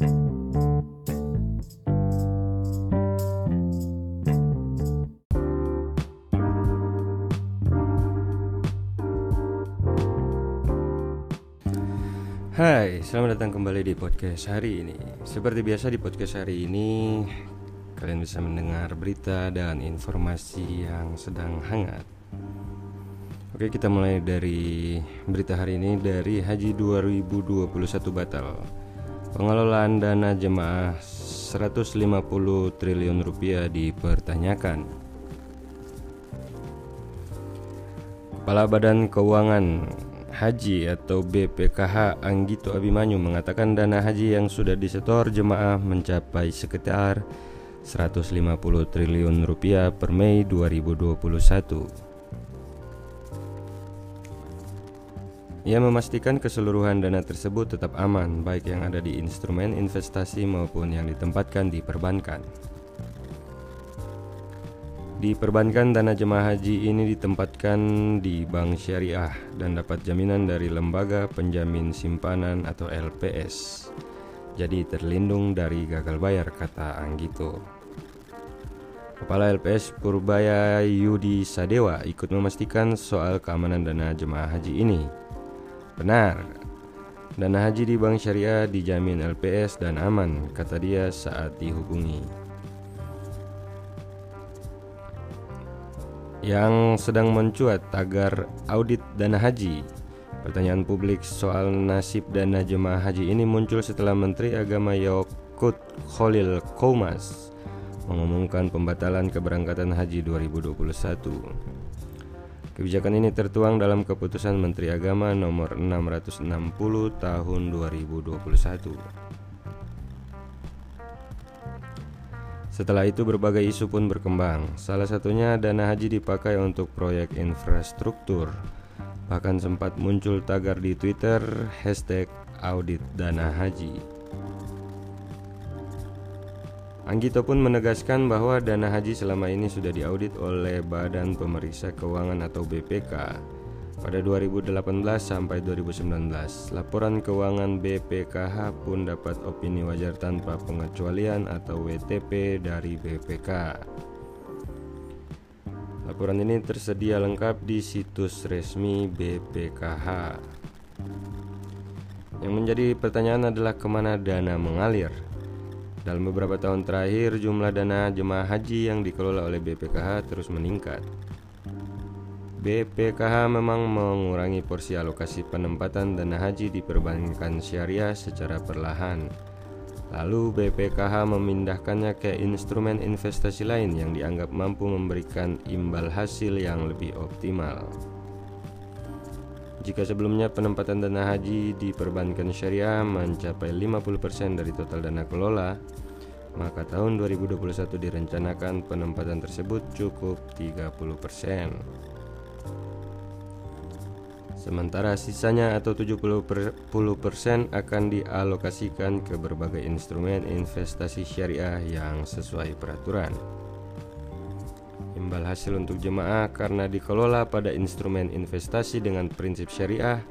Hai, selamat datang kembali di podcast hari ini. Seperti biasa di podcast hari ini, kalian bisa mendengar berita dan informasi yang sedang hangat. Oke, kita mulai dari berita hari ini dari Haji 2021 batal. Pengelolaan dana jemaah 150 triliun rupiah dipertanyakan. Kepala Badan Keuangan Haji atau BPKH Anggito Abimanyu mengatakan dana haji yang sudah disetor jemaah mencapai sekitar 150 triliun rupiah per Mei 2021. Ia memastikan keseluruhan dana tersebut tetap aman, baik yang ada di instrumen investasi maupun yang ditempatkan di perbankan. Di perbankan dana jemaah haji ini ditempatkan di bank syariah dan dapat jaminan dari lembaga penjamin simpanan atau LPS. Jadi terlindung dari gagal bayar kata Anggito. Kepala LPS Purbaya Yudi Sadewa ikut memastikan soal keamanan dana jemaah haji ini. Benar, dana haji di bank syariah dijamin LPS dan aman, kata dia saat dihubungi. yang sedang mencuat tagar audit dana haji. Pertanyaan publik soal nasib dana jemaah haji ini muncul setelah Menteri Agama Yokut Khalil Koumas mengumumkan pembatalan keberangkatan haji 2021. Kebijakan ini tertuang dalam keputusan Menteri Agama nomor 660 tahun 2021. Setelah itu berbagai isu pun berkembang. Salah satunya dana haji dipakai untuk proyek infrastruktur. Bahkan sempat muncul tagar di Twitter hashtag haji. Anggito pun menegaskan bahwa dana haji selama ini sudah diaudit oleh Badan Pemeriksa Keuangan atau BPK pada 2018 sampai 2019, laporan keuangan BPKH pun dapat opini wajar tanpa pengecualian atau WTP dari BPK. Laporan ini tersedia lengkap di situs resmi BPKH. Yang menjadi pertanyaan adalah ke mana dana mengalir. Dalam beberapa tahun terakhir, jumlah dana jemaah haji yang dikelola oleh BPKH terus meningkat. BPKH memang mengurangi porsi alokasi penempatan dana haji di perbankan syariah secara perlahan. Lalu BPKH memindahkannya ke instrumen investasi lain yang dianggap mampu memberikan imbal hasil yang lebih optimal. Jika sebelumnya penempatan dana haji di perbankan syariah mencapai 50% dari total dana kelola, maka tahun 2021 direncanakan penempatan tersebut cukup 30%. Sementara sisanya atau 70% akan dialokasikan ke berbagai instrumen investasi syariah yang sesuai peraturan. Imbal hasil untuk jemaah karena dikelola pada instrumen investasi dengan prinsip syariah,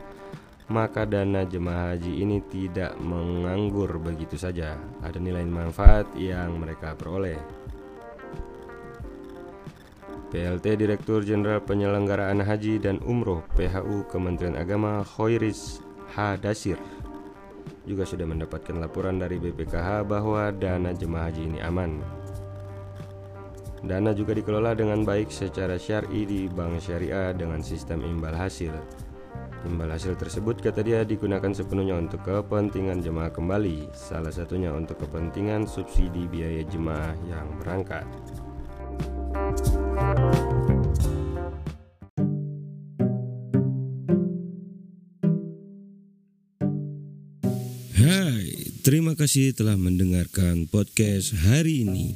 maka dana jemaah haji ini tidak menganggur begitu saja. Ada nilai manfaat yang mereka peroleh. PLT Direktur Jenderal Penyelenggaraan Haji dan Umroh PHU Kementerian Agama Khoiris Hadasir juga sudah mendapatkan laporan dari BPKH bahwa dana jemaah haji ini aman. Dana juga dikelola dengan baik secara syar'i di bank syariah dengan sistem imbal hasil. Imbal hasil tersebut kata dia digunakan sepenuhnya untuk kepentingan jemaah kembali, salah satunya untuk kepentingan subsidi biaya jemaah yang berangkat. Hai, terima kasih telah mendengarkan podcast hari ini.